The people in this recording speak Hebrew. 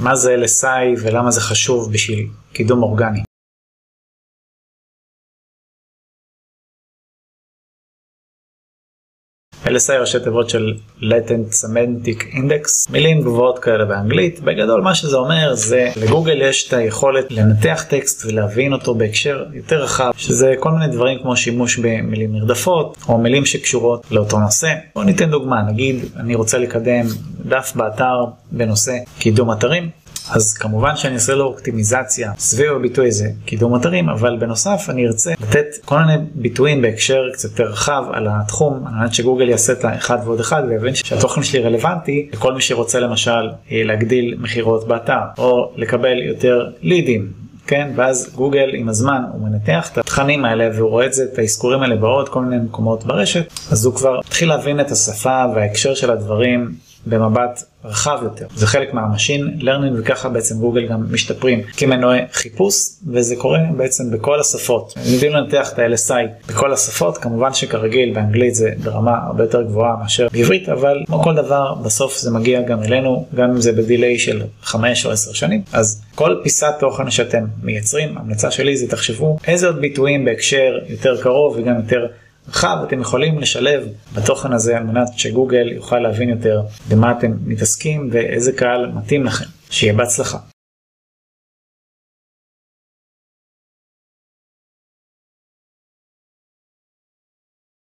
מה זה LSI ולמה זה חשוב בשביל קידום אורגני. LSI ראשי תיבות של latent semantic index, מילים גבוהות כאלה באנגלית, בגדול מה שזה אומר זה לגוגל יש את היכולת לנתח טקסט ולהבין אותו בהקשר יותר רחב, שזה כל מיני דברים כמו שימוש במילים נרדפות או מילים שקשורות לאותו נושא. בוא ניתן דוגמה, נגיד אני רוצה לקדם דף באתר בנושא קידום אתרים, אז כמובן שאני אעשה לו אופטימיזציה סביב הביטוי הזה, קידום אתרים, אבל בנוסף אני ארצה לתת כל מיני ביטויים בהקשר קצת יותר רחב על התחום, על מנת שגוגל יעשה את האחד ועוד אחד ויבין שהתוכן שלי רלוונטי לכל מי שרוצה למשל אה, להגדיל מכירות באתר, או לקבל יותר לידים. כן, ואז גוגל עם הזמן הוא מנתח את התכנים האלה והוא רואה את זה, את האזכורים האלה בעוד כל מיני מקומות ברשת, אז הוא כבר התחיל להבין את השפה וההקשר של הדברים במבט רחב יותר. זה חלק מה machine learning וככה בעצם גוגל גם משתפרים כמנועי חיפוש וזה קורה בעצם בכל השפות. הם יודעים לנתח את ה-LSI בכל השפות, כמובן שכרגיל באנגלית זה ברמה הרבה יותר גבוהה מאשר בעברית, אבל כמו כל דבר בסוף זה מגיע גם אלינו, גם אם זה ב delay של 5 או 10 שנים. אז כל פיסת תוכן שאתם מייצרים, המלצה שלי זה תחשבו איזה עוד ביטויים בהקשר יותר קרוב וגם יותר רחב אתם יכולים לשלב בתוכן הזה על מנת שגוגל יוכל להבין יותר במה אתם מתעסקים ואיזה קהל מתאים לכם. שיהיה בהצלחה.